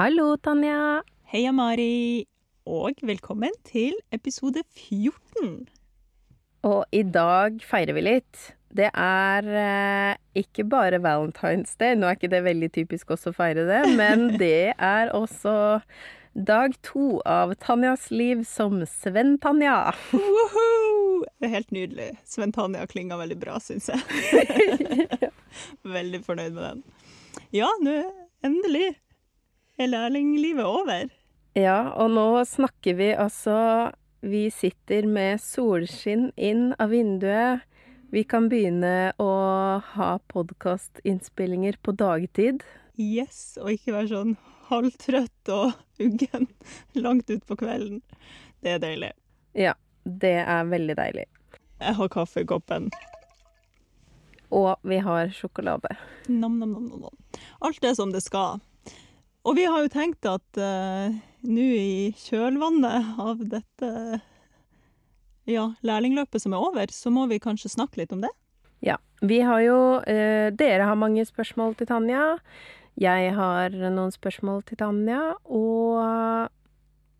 Hallo, Tanja. Hei, Amari. Og velkommen til episode 14. Og i dag feirer vi litt. Det er eh, ikke bare Valentine's Day, nå er ikke det veldig typisk også å feire det, men det er også dag to av Tanjas liv som Sven-Tanja. Det er helt nydelig. Sven Tanja klinga veldig bra, syns jeg. veldig fornøyd med den. Ja, nå endelig er lærlinglivet over. Ja, og nå snakker vi altså Vi sitter med solskinn inn av vinduet. Vi kan begynne å ha podkastinnspillinger på dagtid. Yes, og ikke være sånn halvtrøtt og uggen langt utpå kvelden. Det er deilig. Ja, det er veldig deilig. Jeg har kaffe i koppen. Og vi har sjokolade. Nam, nam, nam, nam, nam. Alt er som det skal. Og vi har jo tenkt at uh, nå i kjølvannet av dette ja, lærlingløpet som er over, så må vi kanskje snakke litt om det. Ja. Vi har jo eh, Dere har mange spørsmål til Tanja. Jeg har noen spørsmål til Tanja. Og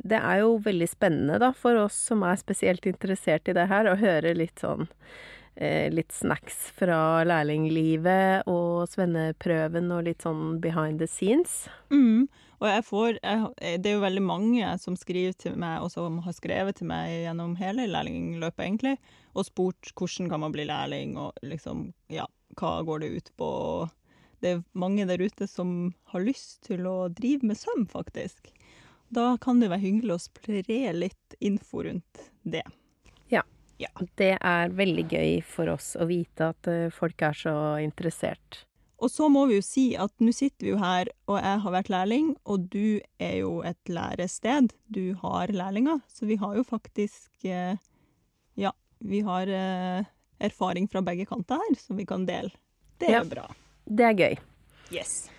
det er jo veldig spennende da, for oss som er spesielt interessert i det her, å høre litt sånn eh, Litt snacks fra lærlinglivet og svenneprøven og litt sånn behind the scenes. Mm. Og jeg får jeg, Det er jo veldig mange som skriver til meg, og som har skrevet til meg gjennom hele lærlingløpet, egentlig, og spurt hvordan kan man bli lærling, og liksom, ja, hva går det ut på? Det er mange der ute som har lyst til å drive med søm, faktisk. Da kan det være hyggelig å spre litt info rundt det. Ja. Det er veldig gøy for oss å vite at eh, folk er så interessert. Og så må vi jo si at nå sitter vi jo her, og jeg har vært lærling, og du er jo et lærested. Du har lærlinger, så vi har jo faktisk eh, Ja, vi har eh, erfaring fra begge kanter her som vi kan dele. Det er Ja. bra. Det er gøy. Yes.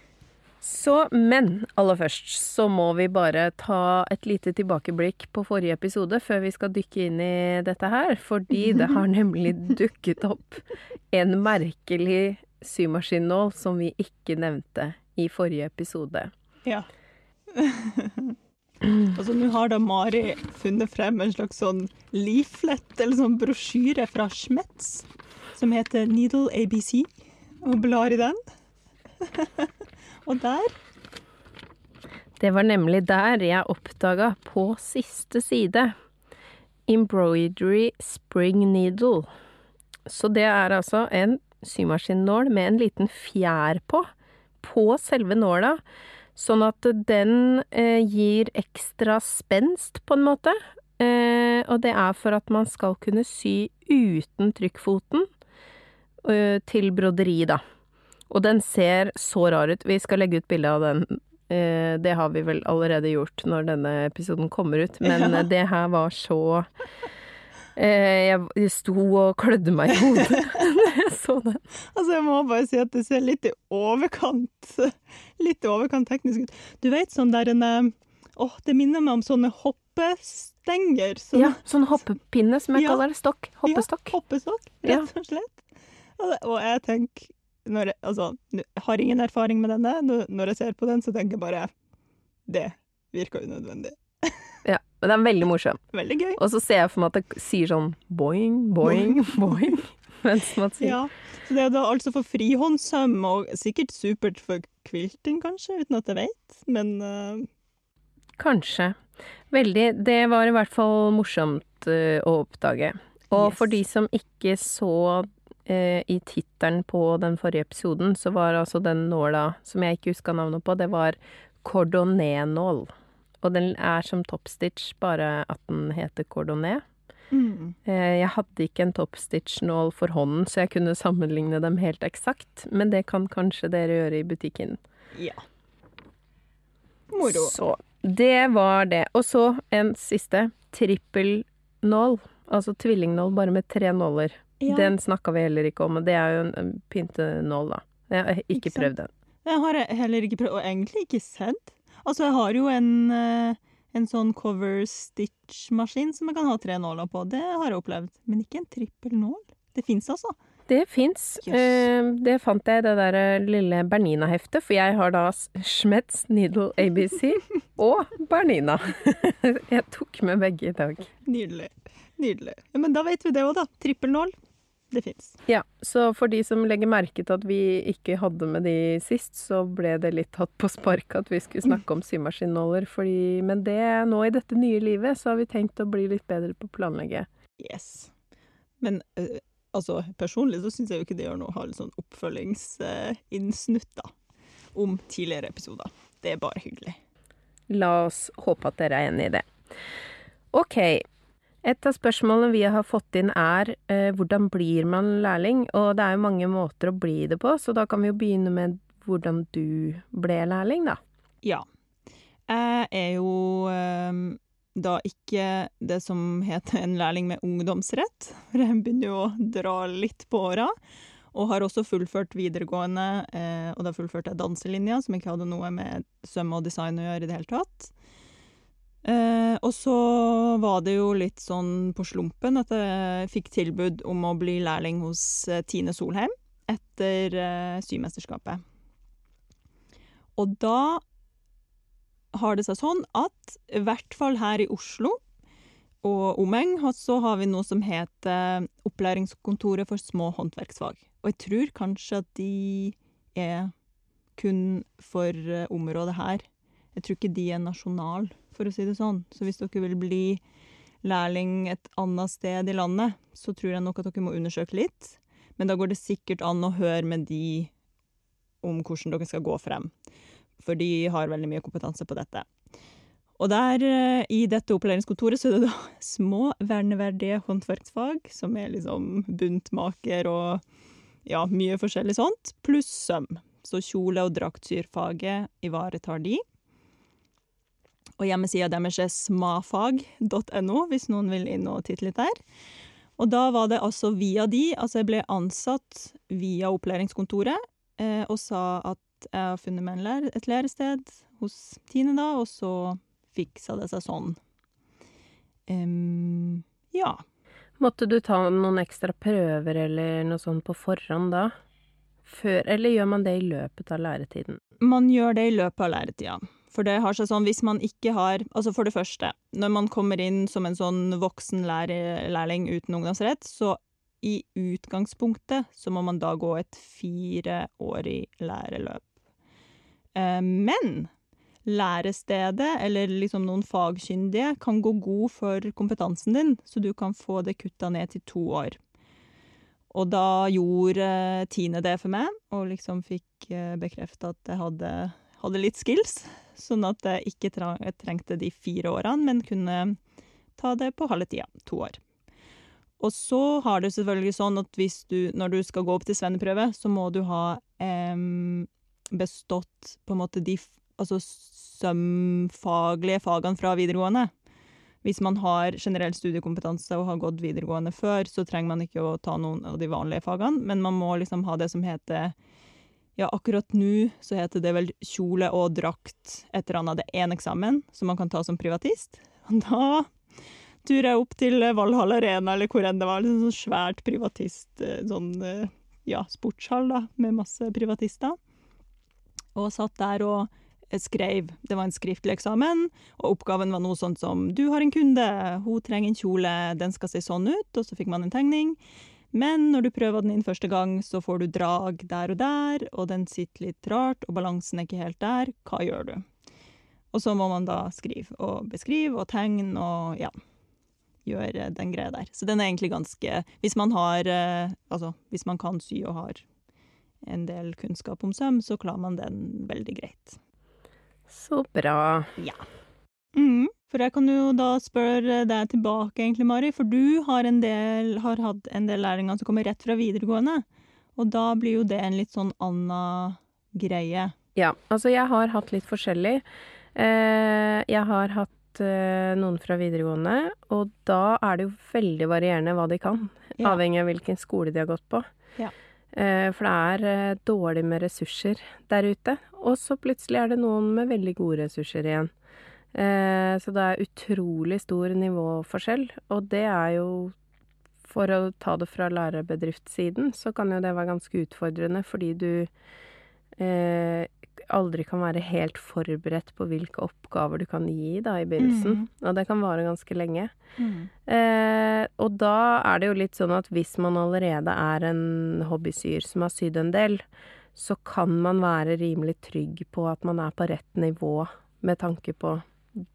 Så, men aller først så må vi bare ta et lite tilbakeblikk på forrige episode før vi skal dykke inn i dette her. Fordi det har nemlig dukket opp en merkelig symaskinnål som vi ikke nevnte i forrige episode. Ja. altså, nå har da Mari funnet frem en slags sånn leaflet, eller sånn brosjyre fra Schmetz, som heter Needle ABC, og blar i den. og der Det var nemlig der jeg oppdaga på siste side Embroidery Spring Needle. Så det er altså en symaskinnål med en liten fjær på, på selve nåla, sånn at den eh, gir ekstra spenst, på en måte. Eh, og det er for at man skal kunne sy uten trykkfoten eh, til broderi, da. Og den ser så rar ut. Vi skal legge ut bilde av den. Eh, det har vi vel allerede gjort når denne episoden kommer ut, men Ja. det her var så eh, Jeg sto og klødde meg i hodet da jeg så den. Altså, jeg må bare si at det ser litt i overkant Litt i overkant teknisk ut. Du vet sånn der en eh, Åh, det minner meg om sånne hoppestenger. Sånne, Ja, sånn hoppepinne, som jeg Ja. kaller det. Stokk. Hoppestokk. Ja, hoppestokk, rett og slett. Og jeg tenker når jeg, Altså, jeg har ingen erfaring med denne. Når- jeg ser på den, så tenker jeg bare Det virker unødvendig. Ja, men den er veldig morsom. Veldig gøy. Og så ser jeg for meg at det sier sånn boing, boing, boing. Mens man sier Ja, så det er da altså for frihåndssøm, og sikkert supert for quilting, kanskje, uten at jeg vet. Men uh... Kanskje. Veldig. Det var i hvert fall morsomt uh, å oppdage. Og Yes. for de som ikke så i tittelen på den forrige episoden, så var altså den nåla som jeg ikke huska navnet på, det var cordonet-nål. Og den er som topstitch, bare at den heter cordonet. mm, Eh, jeg hadde ikke en topstitch-nål for hånden, så jeg kunne sammenligne dem helt eksakt, men det kan kanskje dere gjøre i butikken. ja. Moro. Så det var det. Og så en siste. Trippelnål. Altså tvillingnål bare med tre nåler. Ja. Den snakka vi heller ikke om, og det er jo en, en pyntenål, da. Jeg har ikke, Ikke prøvd den. Jeg har heller ikke prøvd, og egentlig ikke sett. Altså, jeg har jo en, eh, en sånn cover stitch-maskin som jeg kan ha tre nåler på. Det har jeg opplevd. Men ikke en trippel nål. Det fins altså. Det fins. Yes. Eh, det fant jeg i det der eh, lille Bernina-heftet, for jeg har da Schmetz Needle ABC og Bernina. Jeg tok med begge i dag. Nydelig. Nydelig. Men da vet vi det òg, da. Trippelnål. Det fins. Ja, så for de som legger merke til at vi ikke hadde med de sist, så ble det litt tatt på spark at vi skulle snakke om symaskinnåler, fordi Men det nå i dette nye livet, så har vi tenkt å bli litt bedre på å planlegge. Yes. Men uh, altså, personlig så syns jeg jo ikke det gjør noe å ha litt sånn oppfølgingsinnsnutt da, om tidligere episoder. Det er bare hyggelig. La oss håpe at dere er enig i det. Ok. Et av spørsmålene vi har fått inn er eh, hvordan blir man lærling? Og det er jo mange måter å bli det på, så da kan vi jo begynne med hvordan du ble lærling, da. Ja. Jeg er jo eh, da ikke det som heter en lærling med ungdomsrett, for jeg begynner jo å dra litt på åra. Og har også fullført videregående, eh, og da fullførte jeg danselinja, som ikke hadde noe med søm og design å gjøre i det hele tatt. Eh, og så var det jo litt sånn på slumpen at jeg fikk tilbud om å bli lærling hos eh, Tine Solheim etter eh, Symesterskapet. Og da har det seg sånn at i hvert fall her i Oslo og omegn så har vi noe som heter Opplæringskontoret for små håndverksfag. Og jeg tror kanskje at de er kun for området her. Jeg tror ikke de er nasjonal, for å si det sånn. Så hvis dere vil bli lærling et annet sted i landet, så tror jeg nok at dere må undersøke litt. Men da går det sikkert an å høre med de om hvordan dere skal gå frem. For de har veldig mye kompetanse på dette. Og der, eh, i dette opplæringskontoret, så er det da små verneverdige håndverksfag, som er liksom buntmaker og ja, mye forskjellig sånt, pluss søm. Så kjole- og draktsyrfaget ivaretar de. Og hjemmesida deres er smafag.no, hvis noen vil inn og titte litt der. Og da var det altså via de, altså jeg ble ansatt via opplæringskontoret, eh, og sa at jeg har funnet meg en lær et lærested hos Tine da, og så fiksa det seg sånn. Um, ja. Måtte du ta noen ekstra prøver eller noe sånt på forhånd da? Før, eller gjør man det i løpet av læretiden? Man gjør det i løpet av læretida. For det har seg sånn, hvis man ikke har Altså for det første, når man kommer inn som en sånn voksen lærling uten ungdomsrett, så i utgangspunktet så må man da gå et fireårig læreløp. Eh, men lærestedet, eller liksom noen fagkyndige, kan gå god for kompetansen din, så du kan få det kutta ned til to år. Og da gjorde eh, Tine det for meg, og liksom fikk eh, bekrefta at jeg hadde, hadde litt skills. Sånn at jeg ikke trengte de fire årene, men kunne ta det på halve tida. To år. Og så har det selvfølgelig sånn at hvis du, når du skal gå opp til svenneprøve, så må du ha eh, bestått på en måte de altså sømfaglige fagene fra videregående. Hvis man har generell studiekompetanse og har gått videregående før, så trenger man ikke å ta noen av de vanlige fagene, men man må liksom ha det som heter Ja, akkurat nå så heter det vel kjole og drakt et eller annet. Det er én eksamen som man kan ta som privatist. Og da turer jeg opp til Valhall Arena, eller hvor enn det var. Liksom sånn svært privatist, eh, sånn eh, ja, sportshall da, med masse privatister. Og satt der og eh, skrev. Det var en skriftlig eksamen, og oppgaven var noe sånt som Du har en kunde, hun trenger en kjole, den skal se sånn ut, og så fikk man en tegning. Men når du prøver den inn første gang, så får du drag der og der, og den sitter litt rart, og balansen er ikke helt der. Hva gjør du? Og så må man da skrive og beskrive og tegne og ja, gjøre den greia der. Så den er egentlig ganske Hvis man har eh, Altså, hvis man kan sy og har en del kunnskap om søm, så klarer man den veldig greit. Så bra. Mm, for jeg kan jo da spørre deg tilbake, egentlig, Mari. For du har, en del, har hatt en del lærlinger som kommer rett fra videregående. Og da blir jo det en litt sånn anna greie. Ja, altså jeg har hatt litt forskjellig. Eh, jeg har hatt eh, noen fra videregående, og da er det jo veldig varierende hva de kan. Ja. Avhengig av hvilken skole de har gått på. Ja. Eh, for det er dårlig med ressurser der ute. Og så plutselig er det noen med veldig gode ressurser igjen. Eh, så det er utrolig stor nivåforskjell, og det er jo For å ta det fra lærebedriftssiden, så kan jo det være ganske utfordrende, fordi du eh, aldri kan være helt forberedt på hvilke oppgaver du kan gi da i begynnelsen. Og det kan vare ganske lenge. Eh, og da er det jo litt sånn at hvis man allerede er en hobbysyr som har sydd en del, så kan man være rimelig trygg på at man er på rett nivå med tanke på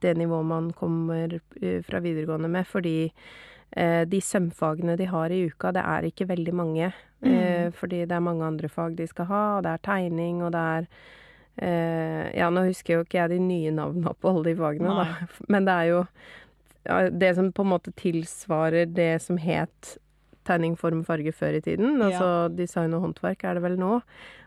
det nivået man kommer eh, fra videregående med, fordi eh, de sømfagene de har i uka, det er ikke veldig mange. Eh, fordi det er mange andre fag de skal ha, og det er tegning, og det er eh, Ja, nå husker jo ikke jeg de nye navnene på alle de fagene, da, men det er jo ja, det som på en måte tilsvarer det som het tegning, form, farge før i tiden. Ja. Altså design og håndverk er det vel nå.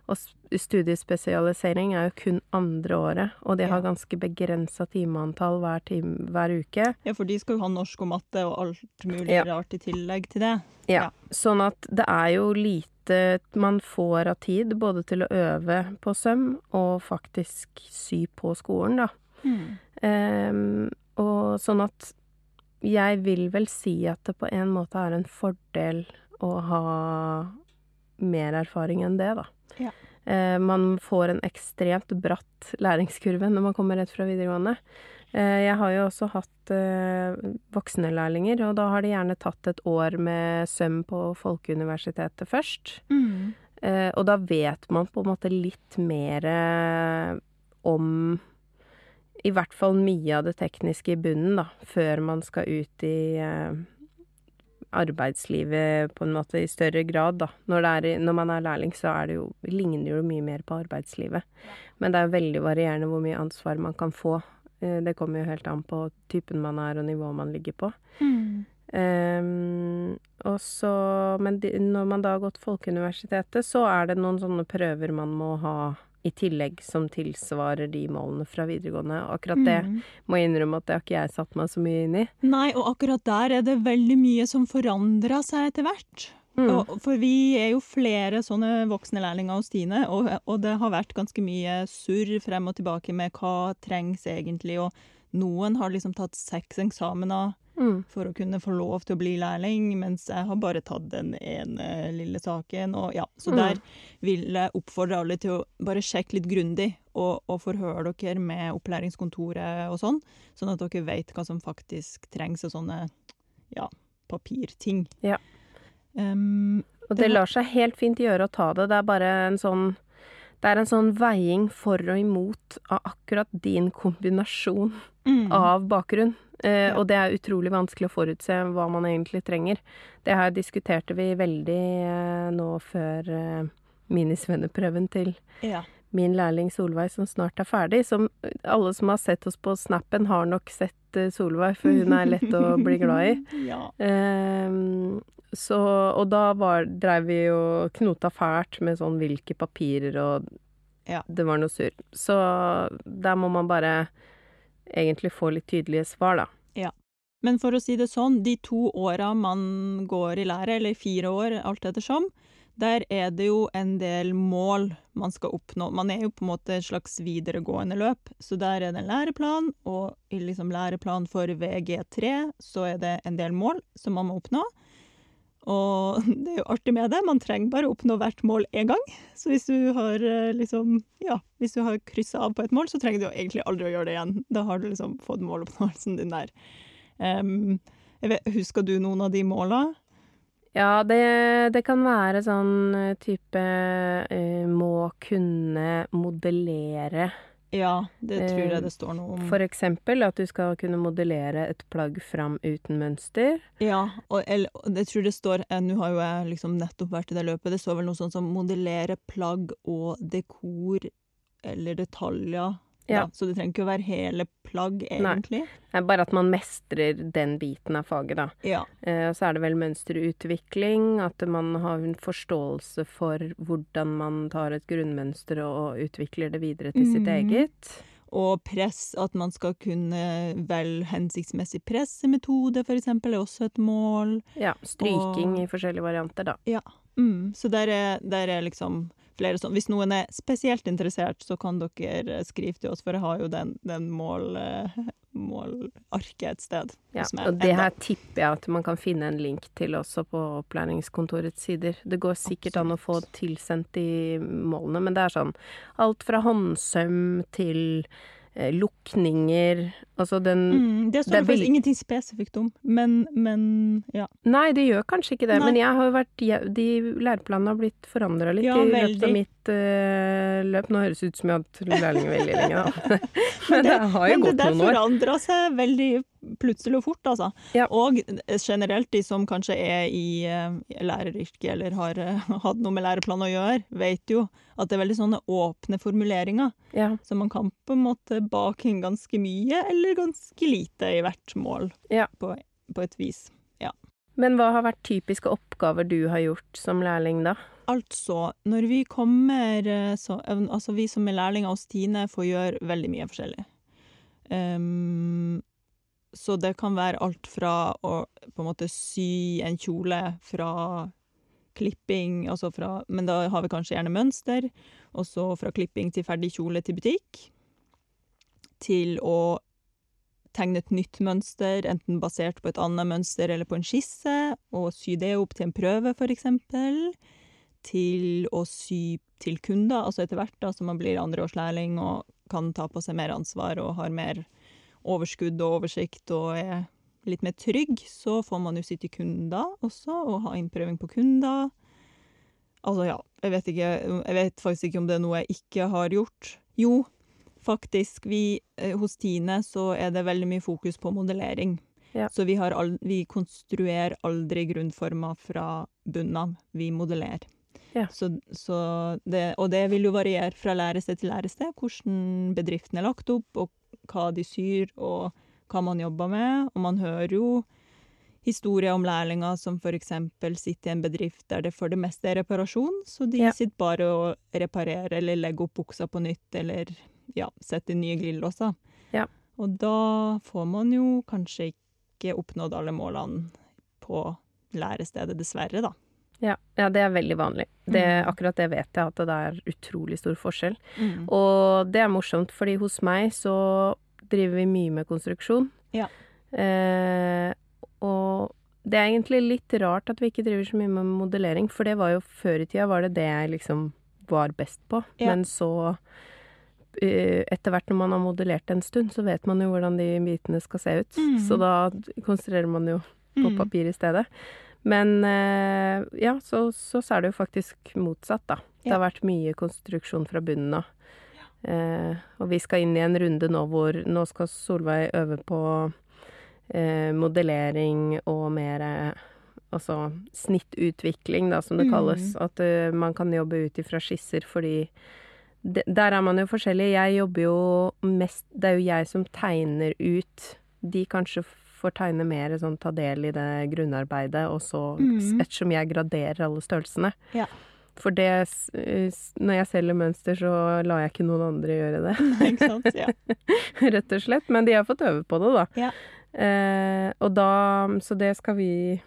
Og studiespesialisering er jo kun andre året, og de har ganske begrensa timeantall hver, time, hver uke. Ja, for de skal jo ha norsk og matte og alt mulig Ja. rart i tillegg til det. Ja. Ja. Sånn at det er jo lite man får av tid, både til å øve på søm og faktisk sy på skolen, da. Ehm, og sånn at jeg vil vel si at det på en måte er en fordel å ha mer erfaring enn det, da. Ja. Eh, man får en ekstremt bratt læringskurve når man kommer rett fra videregående. Eh, jeg har jo også hatt eh, voksenlærlinger, og da har de gjerne tatt et år med søm på Folkeuniversitetet først. Eh, og da vet man på en måte litt mer om i hvert fall mye av det tekniske i bunnen, da, før man skal ut i eh, arbeidslivet på en måte i større grad, da. Når, er, når man er lærling, så er det jo, ligner det jo mye mer på arbeidslivet. Men det er jo veldig varierende hvor mye ansvar man kan få. Eh, det kommer jo helt an på typen man er og nivået man ligger på. Ehm, og så, men de, når man da har gått Folkeuniversitetet, så er det noen sånne prøver man må ha i tillegg som tilsvarer de målene fra videregående. Akkurat det Mm. må jeg innrømme at det har ikke jeg satt meg så mye inn i. Nei, og akkurat der er det veldig mye som forandra seg etter hvert. Mm. Og, for vi er jo flere sånne voksne lærlinger hos Stine, og, og det har vært ganske mye surr frem og tilbake med hva trengs egentlig, og noen har liksom tatt seks eksamener Mm. for å kunne få lov til å bli lærling, mens jeg har bare tatt den ene lille saken. Og ja, så Mm. der vil jeg oppfordre alle til å bare sjekke litt grundig, og, og forhøre dere med opplæringskontoret og sånn, sånn at dere vet hva som faktisk trengs av sånne, ja, papirting. Ja. Um, Og Det lar seg helt fint gjøre å ta det. Det er bare en sånn det er en sånn veiing for og imot av akkurat din kombinasjon mm, av bakgrunn. Eh, Ja. Og det er utrolig vanskelig å forutse hva man egentlig trenger. Det her diskuterte vi veldig eh, nå før eh, minisvenneprøven til ja. Min lærling Solveig, som snart er ferdig. Som alle som har sett oss på Snappen, har nok sett eh, Solveig, for hun er lett å bli glad i. Ja. Um, så, og da var, dreiv vi og knota fælt med sånn hvilke papirer og Ja. Det var noe surr. Så der må man bare egentlig få litt tydelige svar, da. Men for å si det sånn, de to åra man går i lære, eller fire år, alt ettersom, der er det jo en del mål man skal oppnå. Man er jo på en måte et slags videregående løp, så der er det en læreplan, og i liksom læreplan for VG3 så er det en del mål som man må oppnå. Og det er jo artig med det, man trenger bare å oppnå hvert mål én gang. Så hvis du har eh, liksom, ja, hvis du har kryssa av på et mål, så trenger du jo egentlig aldri å gjøre det igjen. Da har du liksom fått måloppnåelsen din der. Um, vet, husker du noen av de måla? Ja, det, det kan være sånn eh, type uh, må kunne modellere. Ja, det tror Eh, jeg det står noe om. For eksempel at du skal kunne modellere et plagg fram uten mønster. Ja, og eller, jeg tror det står eh, Nå har jo jeg liksom nettopp vært i det løpet. Det står vel noe sånt som modellere plagg og dekor eller detaljer. Ja. Så det trenger ikke å være hele plagg, egentlig. Er bare at man mestrer den biten av faget, da. Ja. Eh, Og så er det vel mønsterutvikling, at man har en forståelse for hvordan man tar et grunnmønster og utvikler det videre til sitt mm. eget. Og press, at man skal kunne velge hensiktsmessig pressemetode, eksempel, er også et mål. Ja, stryking Og- i forskjellige varianter, da. Mm, så der er, der er liksom flere sånn Hvis noen er spesielt interessert, så kan dere skrive til oss, for jeg har jo den, den mål, målarket et sted. Ja, hos meg og det her tipper jeg at man kan finne en link til også på opplæringskontorets sider. Det går sikkert an å få tilsendt de målene, men det er sånn alt fra håndsøm til eh, lukninger Altså den Mm, det står det faktisk ingenting spesifikt om, men, men ja. Nei, det gjør kanskje ikke det, Nei. men jeg har jo vært De læreplanene har blitt forandra litt Ja, i løpet av mitt eh, løp. Nå høres det ut som jeg har hatt lærlinger veldig lenge, da. men det har jo men gått det der noen år. forandra seg veldig plutselig og fort, altså. Ja. Og generelt de som kanskje er i eh, læreryrket eller har eh, hatt noe med læreplan å gjøre, vet jo at det er veldig sånne åpne formuleringer. Ja. Så man kan på en måte bake inn ganske mye eller ganske lite i hvert mål, Ja. på, på et vis. Men hva har vært typiske oppgaver du har gjort som lærling, da? Altså, når vi kommer eh, så, Altså, vi som er lærlinger hos Tine, får gjøre veldig mye forskjellig. Ehm, så det kan være alt fra å på en måte sy en kjole fra klipping, altså fra Men da har vi kanskje gjerne mønster. Og så fra klipping til ferdig kjole til butikk. Til å tegne et nytt mønster, enten basert på et annet mønster eller på en skisse, og sy det opp til en prøve, for eksempel. Til å sy til kunder, altså etter hvert da, så man blir andreårslærling og kan ta på seg mer ansvar og har mer overskudd og oversikt og er litt mer trygg, så får man jo sitte til kunder også, og ha innprøving på kunder. Altså ja, jeg vet ikke, jeg vet faktisk ikke om det er noe jeg ikke har gjort. Jo, faktisk, vi, eh, hos Tine så er det veldig mye fokus på modellering. Ja. Så vi, vi konstruerer aldri grunnformer fra bunnen av, vi modellerer. Ja. Så, så det, og det vil jo variere fra lærested til lærested, hvordan bedriften er lagt opp, og hva de syr, og hva man jobber med. Og man hører jo historier om lærlinger som eksempel sitter i en bedrift der det for det meste er reparasjon, så de Ja. sitter bare og reparerer eller legger opp buksa på nytt, eller ja, setter nye glidelåser. Ja. Og da får man jo kanskje ikke oppnådd alle målene på lærestedet, dessverre, da. Ja, ja det er veldig vanlig. Det, Mm. akkurat det vet jeg, at det er utrolig stor forskjell. Og det er morsomt, fordi hos meg så driver vi mye med konstruksjon. Ja. Eh, og det er egentlig litt rart at vi ikke driver så mye med modellering, for det var jo før i tida var det det jeg liksom var best på. Ja. Men så eh, etter hvert når man har modellert en stund, så vet man jo hvordan de bitene skal se ut. Mm. Så da konstruerer man jo på Mm. papir i stedet. Men eh, ja, så, så, er det jo faktisk motsatt, da. Det har vært mye konstruksjon fra bunnen av. Eh, og vi skal inn i en runde nå hvor nå skal Solveig øve på eh, modellering og mer Altså snittutvikling, da, som det Mm. kalles. At uh, man kan jobbe ut ifra skisser fordi de, Der er man jo forskjellig. Jeg jobber jo mest Det er jo jeg som tegner ut. De kanskje får tegne mer, sånn ta del i det grunnarbeidet, og så Mm. Ettersom jeg graderer alle størrelsene. Ja. For det Når jeg selger mønster, så lar jeg ikke noen andre gjøre det. Ikke sant? Ja. Rett og slett. Men de har fått øve på det, da. Ja. Eh, og da Så det skal vi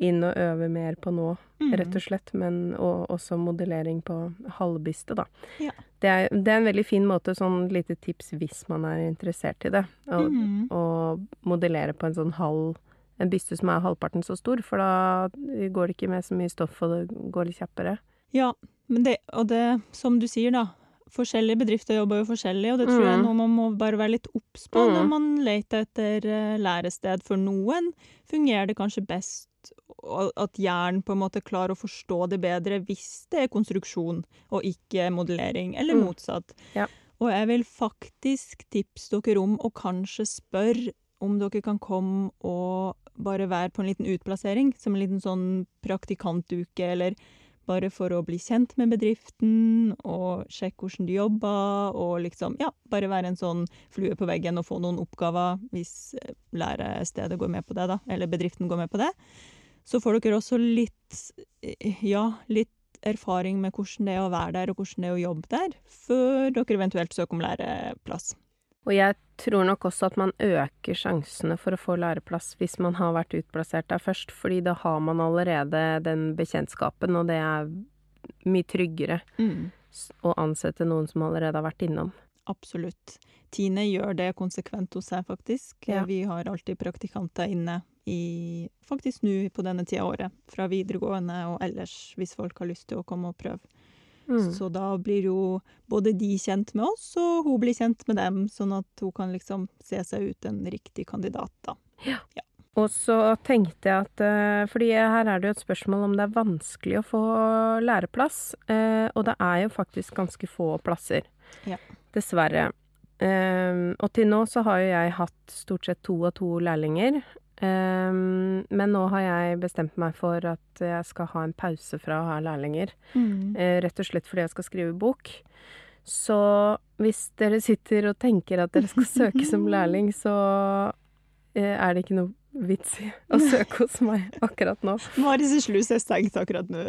inn og øve mer på nå, Mm. rett og slett. Men, og også modellering på halvbyste, da. Ja. Det, er, det er en veldig fin måte, sånn lite tips hvis man er interessert i det. Å Mm. modellere på en sånn halv En byste som er halvparten så stor, for da går det ikke med så mye stoff, og det går litt kjappere. Ja, men det, og det, som du sier da, forskjellige bedrifter jobber jo forskjellig, og det tror jeg Mm. noe man må bare være litt obs på når Mm. man leter etter eh, lærested. For noen fungerer det kanskje best og at hjernen på en måte klarer å forstå det bedre hvis det er konstruksjon og ikke modellering, eller Mm. motsatt. Ja. Og jeg vil faktisk tipse dere om å kanskje spørre om dere kan komme og bare være på en liten utplassering, som en liten sånn praktikantuke, eller bare for å bli kjent med bedriften og sjekke hvordan de jobber, og liksom, ja, bare være en sånn flue på veggen og få noen oppgaver hvis eh, lærestedet går med på det, da, eller bedriften går med på det. Så får dere også litt, eh, ja, litt erfaring med hvordan det er å være der, og hvordan det er å jobbe der, før dere eventuelt søker om læreplass. Og jeg tror nok også at man øker sjansene for å få læreplass hvis man har vært utplassert der først, fordi da har man allerede den bekjentskapen, og det er mye tryggere mm. å ansette noen som allerede har vært innom. absolutt. Tine gjør det konsekvent hos seg, faktisk. Ja. Vi har alltid praktikanter inne i faktisk nå på denne tida av året. Fra videregående og ellers, hvis folk har lyst til å komme og prøve. Mm. Så da blir jo både de kjent med oss, og hun blir kjent med dem, sånn at hun kan liksom se seg ut en riktig kandidat, da. Og så tenkte jeg at eh, Fordi her er det jo et spørsmål om det er vanskelig å få læreplass. eh, Og det er jo faktisk ganske få plasser. Ja. Dessverre. Eh, Og til nå så har jo jeg hatt stort sett to og to lærlinger. Eh, Men nå har jeg bestemt meg for at jeg skal ha en pause fra å ha lærlinger. Eh, Rett og slett fordi jeg skal skrive bok. Så hvis dere sitter og tenker at dere skal søke som lærling, så uh, er det ikke noe vits i å søke hos meg akkurat nå. Maris slus er stengt akkurat nå.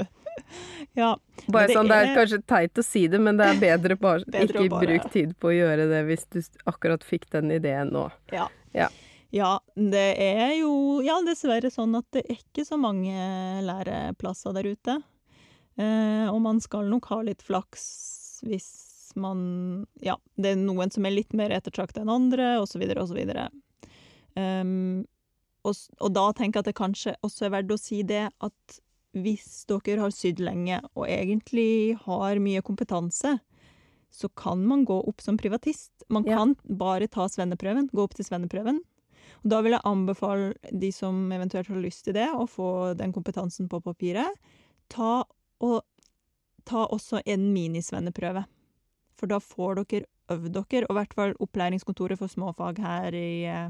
Ja. Bare det sånn, Det er er- kanskje teit å si det, men det er bedre bare Bedre ikke bare- bruk tid på å gjøre det hvis du akkurat fikk den ideen nå. Ja. Ja. Ja, det er jo ja, dessverre sånn at det er ikke så mange læreplasser der ute. Eh, og man skal nok ha litt flaks hvis man Ja, det er noen som er litt mer ettertrakta enn andre, og så videre og så videre. Um, og, og da tenker jeg at det kanskje også er verdt å si det at hvis dere har sydd lenge og egentlig har mye kompetanse, så kan man gå opp som privatist. Man Ja. kan bare ta svenneprøven, gå opp til svenneprøven. Og da vil jeg anbefale de som eventuelt har lyst til det, å få den kompetansen på papiret. Ta, og, ta også en minisvenneprøve. For da får dere øvd dere, og i hvert fall Opplæringskontoret for småfag her i eh,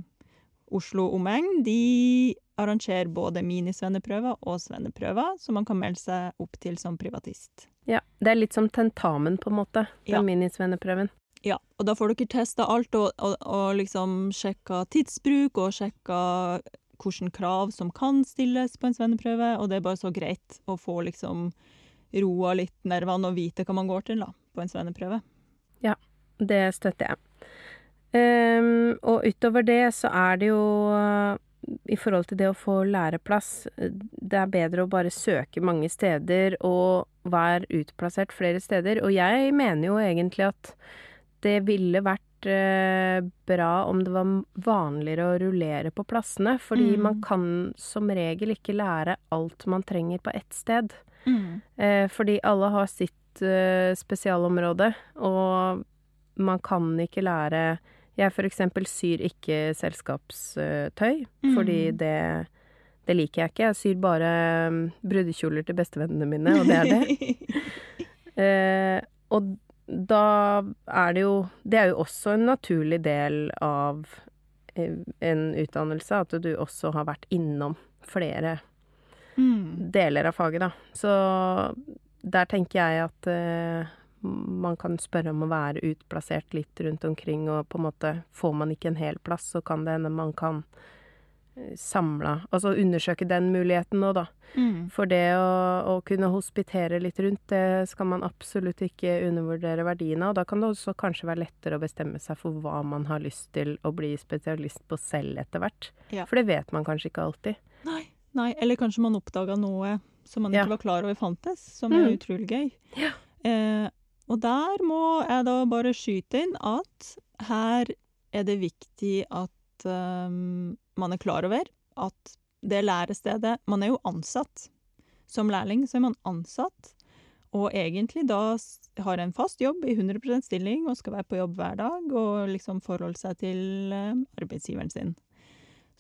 Oslo omegn, de arrangerer både minisvenneprøver og svenneprøver, så man kan melde seg opp til som privatist. Ja, Det er litt som tentamen, på en måte. Den Ja. minisvenneprøven. Ja, og da får dere testa alt og, og, og liksom sjekka tidsbruk og sjekka hvilke krav som kan stilles på en svenneprøve, og det er bare så greit å få liksom roa litt nervene og vite hva man går til da, på en svenneprøve. Ja, Det støtter jeg. Um, og utover det så er det jo i forhold til det å få læreplass, det er bedre å bare søke mange steder og være utplassert flere steder. Og jeg mener jo egentlig at det ville vært eh, bra om det var vanligere å rullere på plassene, fordi Mm. man kan som regel ikke lære alt man trenger på ett sted. Eh, fordi alle har sitt eh, spesialområde, og man kan ikke lære Jeg for eksempel syr ikke selskapstøy, Mm. fordi det, det liker jeg ikke. Jeg syr bare mm, brudekjoler til bestevennene mine, og det er det. Eh, og da er det jo Det er jo også en naturlig del av eh, en utdannelse, at du også har vært innom flere Mm. deler av faget, da. Så der tenker jeg at eh, man kan spørre om å være utplassert litt rundt omkring, og på en måte får man ikke en hel plass, så kan det hende man kan samla Altså undersøke den muligheten nå, da. Mm. For det å, å kunne hospitere litt rundt, det skal man absolutt ikke undervurdere verdien av. Da kan det også kanskje være lettere å bestemme seg for hva man har lyst til å bli spesialist på selv etter hvert. Ja. For det vet man kanskje ikke alltid. Nei, nei, eller kanskje man oppdaga noe som man Ja. ikke var klar over fantes, som Mm. er utrolig gøy. Ja. Eh, og der må jeg da bare skyte inn at her er det viktig at ehm, man er klar over at det lærestedet Man er jo ansatt. Som lærling så er man ansatt, og egentlig da har en fast jobb i 100 stilling og skal være på jobb hver dag og liksom forholde seg til eh, arbeidsgiveren sin.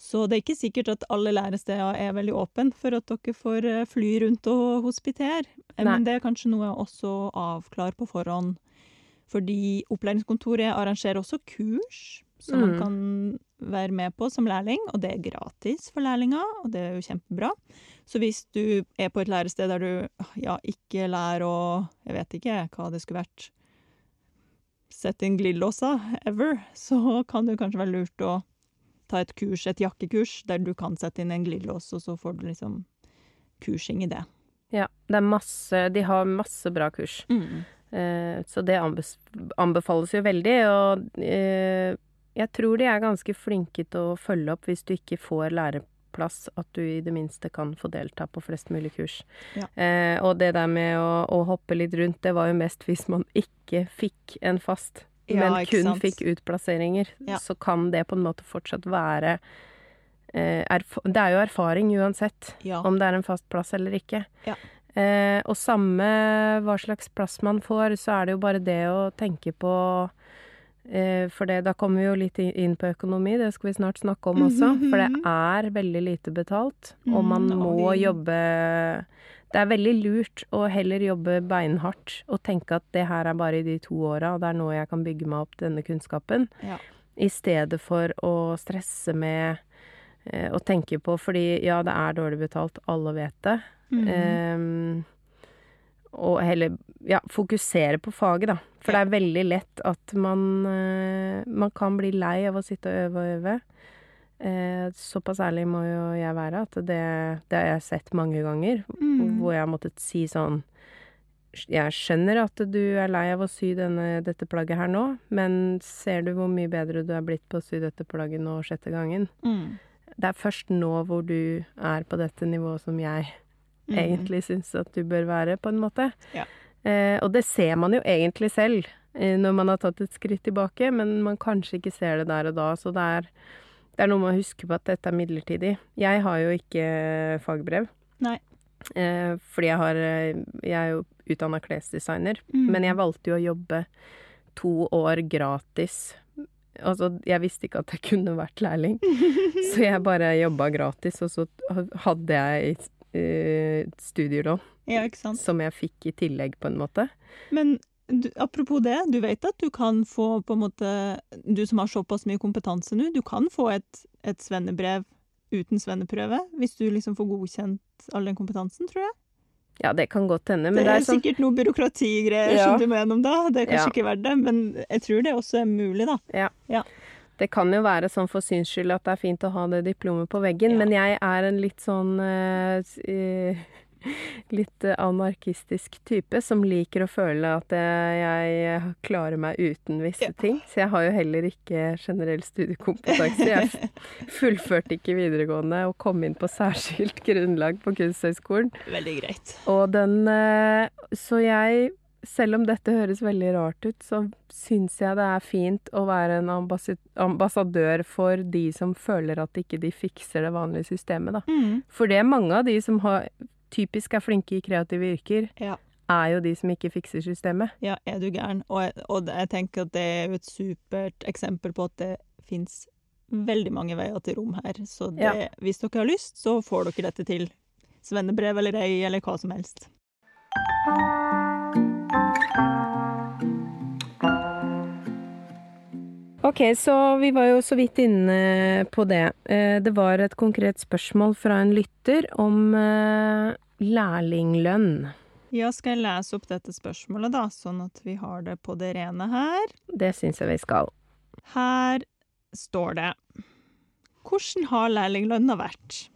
Så det er ikke sikkert at alle læresteder er veldig åpne for at dere får eh, fly rundt og hospitere. Eh. Men det er kanskje noe jeg også avklarer på forhånd. Fordi opplæringskontoret arrangerer også kurs man Mm. kan være med på som lærling, og det er gratis for lærlinger, og det er jo kjempebra. Så hvis du er på et lærested der du ja, ikke lærer å Jeg vet ikke hva det skulle vært sette inn glidelåser ever, så kan det kanskje være lurt å ta et kurs, et jakkekurs, der du kan sette inn en glidelås, og så får du liksom kursing i det. Ja, det er masse De har masse bra kurs. Eh, så det anbefales jo veldig, og eh, jeg tror de er ganske flinke til å følge opp hvis du ikke får læreplass, at du i det minste kan få delta på flest mulig kurs. Ja. Eh, og det der med å, å hoppe litt rundt, det var jo mest hvis man ikke fikk en fast Ja, men kun sant. fikk utplasseringer, Ja. så kan det på en måte fortsatt være eh, Det er jo erfaring uansett, om det er en fast plass eller ikke. Ja. Eh, og samme hva slags plass man får, så er det jo bare det å tenke på For det, da kommer vi jo litt inn på økonomi, det skal vi snart snakke om også. For det er veldig lite betalt, og man Mm, må jobbe Det er veldig lurt å heller jobbe beinhardt og tenke at det her er bare i de to åra, og det er nå jeg kan bygge meg opp denne kunnskapen. Ja. I stedet for å stresse med eh, å tenke på Fordi ja, det er dårlig betalt, alle vet det. Mm. Ehm, og heller ja, fokusere på faget, da. For det er veldig lett at man eh, Man kan bli lei av å sitte og øve og øve. Eh, såpass ærlig må jo jeg være at det, det har jeg sett mange ganger. Mm. Hvor jeg har måttet si sånn Jeg skjønner at du er lei av å sy denne, dette plagget her nå, men ser du hvor mye bedre du er blitt på å sy dette plagget nå sjette gangen? Mm. Det er først nå hvor du er på dette nivået som jeg Mhm. egentlig syns at du bør være, på en måte. Ja. Eh, og det ser man jo egentlig selv eh, når man har tatt et skritt tilbake, men man kanskje ikke ser det der og da. Så det er, det er noe med å huske på at dette er midlertidig. Jeg har jo ikke fagbrev. Nei. Eh, fordi jeg har eh, Jeg er jo utdanna klesdesigner, Mm. men jeg valgte jo å jobbe to år gratis. Altså, jeg visste ikke at jeg kunne vært lærling, så jeg bare jobba gratis, og så hadde jeg eh, studielån Ja, som jeg fikk i tillegg, på en måte. Men du, apropos det, du vet at du kan få på en måte Du som har såpass mye kompetanse nå, du kan få et, et svennebrev uten svenneprøve hvis du liksom får godkjent all den kompetansen, tror jeg. Ja, det kan godt hende, det, men det er er sånn sikkert noe byråkratigreier Ja. som du må gjennom da. Det er kanskje Ja. ikke verdt det, men jeg tror det også er mulig, da. Det kan jo være sånn for syns skyld at det er fint å ha det diplomet på veggen, Ja. men jeg er en litt sånn uh, Litt anarkistisk type som liker å føle at eh, jeg klarer meg uten visse Ja. ting. Så jeg har jo heller ikke generell studiekompetanse. Jeg fullførte ikke videregående og kom inn på særskilt grunnlag på Kunsthøgskolen. Veldig greit. Og den Så jeg, selv om dette høres veldig rart ut, så syns jeg det er fint å være en ambassadør for de som føler at ikke de fikser det vanlige systemet, da. Mm. For det er mange av de som har, typisk er flinke i kreative yrker, Ja. er jo de som ikke fikser systemet. Ja, er du gæren? Og, jeg- og jeg tenker at det er et supert eksempel på at det fins veldig mange veier til rom her. Så det, Ja. hvis dere har lyst, så får dere dette til. Svennebrev eller ei, eller hva som helst. Ok, så vi var jo så vidt inne på det. Eh, Det var et konkret spørsmål fra en lytter om eh, lærlinglønn. Ja, skal jeg lese opp dette spørsmålet, da, sånn at vi har det på det rene her? Det syns jeg vi skal. Her står det Hvordan har lærlinglønna vært?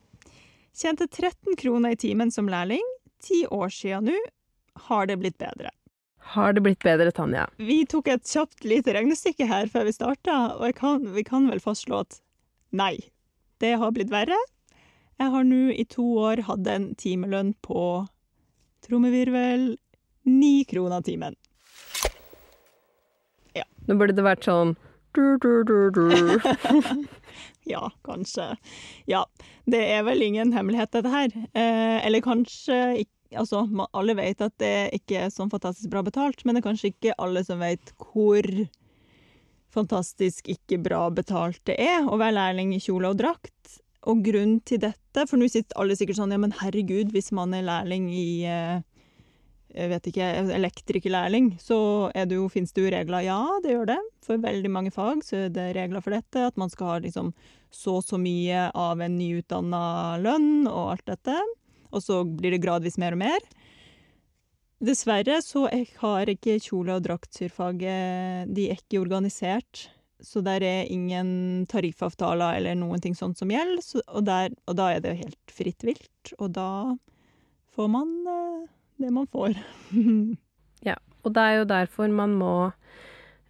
Tjente 13 kroner i timen som lærling. Ti år siden nå. Har det blitt bedre? Har det blitt bedre, Tanja? Vi tok et kjapt lite regnestykke her før vi starta, og kan, vi kan vel fastslå at nei, det har blitt verre. Jeg har nå i to år hatt en timelønn på trommevirvel ni kroner timen. Nå burde det vært sånn du, du, du. Ja, kanskje. Ja, det er vel ingen hemmelighet, dette her. Eh, eller kanskje ikke Altså, alle vet at det ikke er sånn fantastisk bra betalt, men det er kanskje ikke alle som vet hvor fantastisk ikke bra betalt det er å være lærling i kjole og drakt. Og grunnen til dette, for nå sitter alle sikkert sånn ja, men herregud, hvis man er lærling i eh, jeg vet ikke, elektrikerlærling, så er det jo, finnes det jo regler. Ja, det gjør det. For veldig mange fag så er det regler for dette. At man skal ha liksom så og så mye av en nyutdanna lønn og alt dette. Og så blir det gradvis mer og mer. Dessverre så har ikke kjole- og draktsyrfaget De er ikke organisert. Så der er ingen tariffavtaler eller noen ting sånt som gjelder. Så, og, der, og da er det helt fritt vilt. Og da får man eh, det man får. ja, Og det er jo derfor man må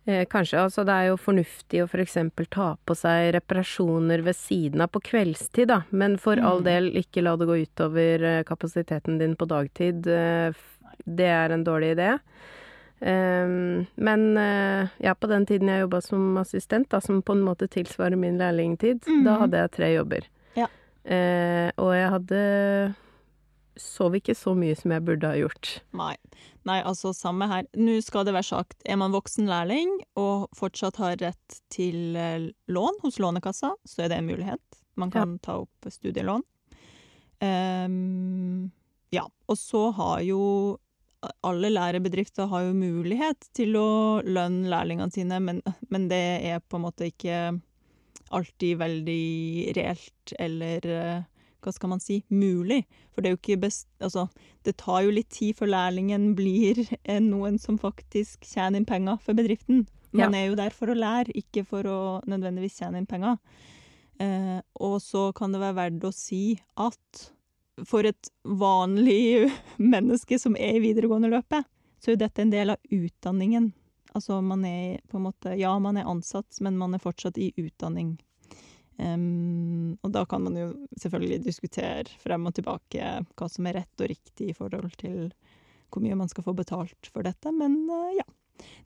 Kanskje, altså det er jo fornuftig å f.eks. ta på seg reparasjoner ved siden av på kveldstid, da. Men for all Mm. del, ikke la det gå utover eh, kapasiteten din på dagtid. Eh, Det er en dårlig idé. Ehm, men eh, ja, på den tiden jeg jobba som assistent, da, som på en måte tilsvarer min lærlingtid, da Mhm. hadde jeg tre jobber. Ja. Eh, og jeg hadde sov ikke så mye som jeg burde ha gjort. Nei. Nei, altså samme her. Nå skal det være sagt, er man voksen lærling og fortsatt har rett til eh, lån hos Lånekassa, så er det en mulighet. Man kan ta opp studielån. Um, ja, og så har jo alle lærebedrifter har jo mulighet til å lønne lærlingene sine, men, men det er på en måte ikke alltid veldig reelt eller eh, hva skal man si, mulig. For det er jo ikke best... Altså, det tar jo litt tid før lærlingen blir eh, noen som faktisk tjener inn penger for bedriften. Man er jo der for å lære, ikke for å nødvendigvis tjene inn penger. Eh, og så kan det være verdt å si at for et vanlig menneske som er i videregående løpet, så er jo dette en del av utdanningen. Altså man er på en måte Ja, man er ansatt, men man er fortsatt i utdanning. Og da kan man jo selvfølgelig diskutere frem og tilbake hva som er rett og riktig i forhold til hvor mye man skal få betalt for dette, men eh, ja.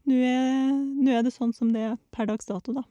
Nå er, nå er det sånn som det er per dags dato, da.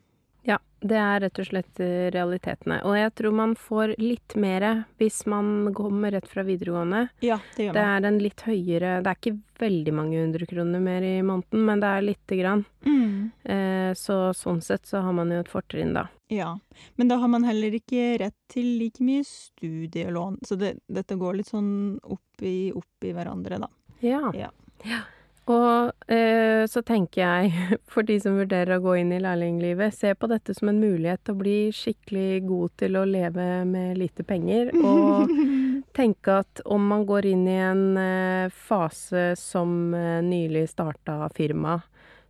Ja, det er rett og slett eh, realitetene. Og jeg tror man får litt mer hvis man kommer rett fra videregående. Ja, det gjør man. Det er en litt høyere Det er ikke veldig mange hundre kroner mer i måneden, men det er lite grann. Mm. Eh, så sånn sett så har man jo et fortrinn, da. Ja, men da har man heller ikke rett til like mye studielån. Så det, dette går litt sånn opp i, opp i hverandre, da. Ja. Ja. Ja. Og eh, så tenker jeg, for de som vurderer å gå inn i lærlinglivet, se på dette som en mulighet til å bli skikkelig god til å leve med lite penger. Og tenke at om man går inn i en eh, fase som eh, nylig starta firma,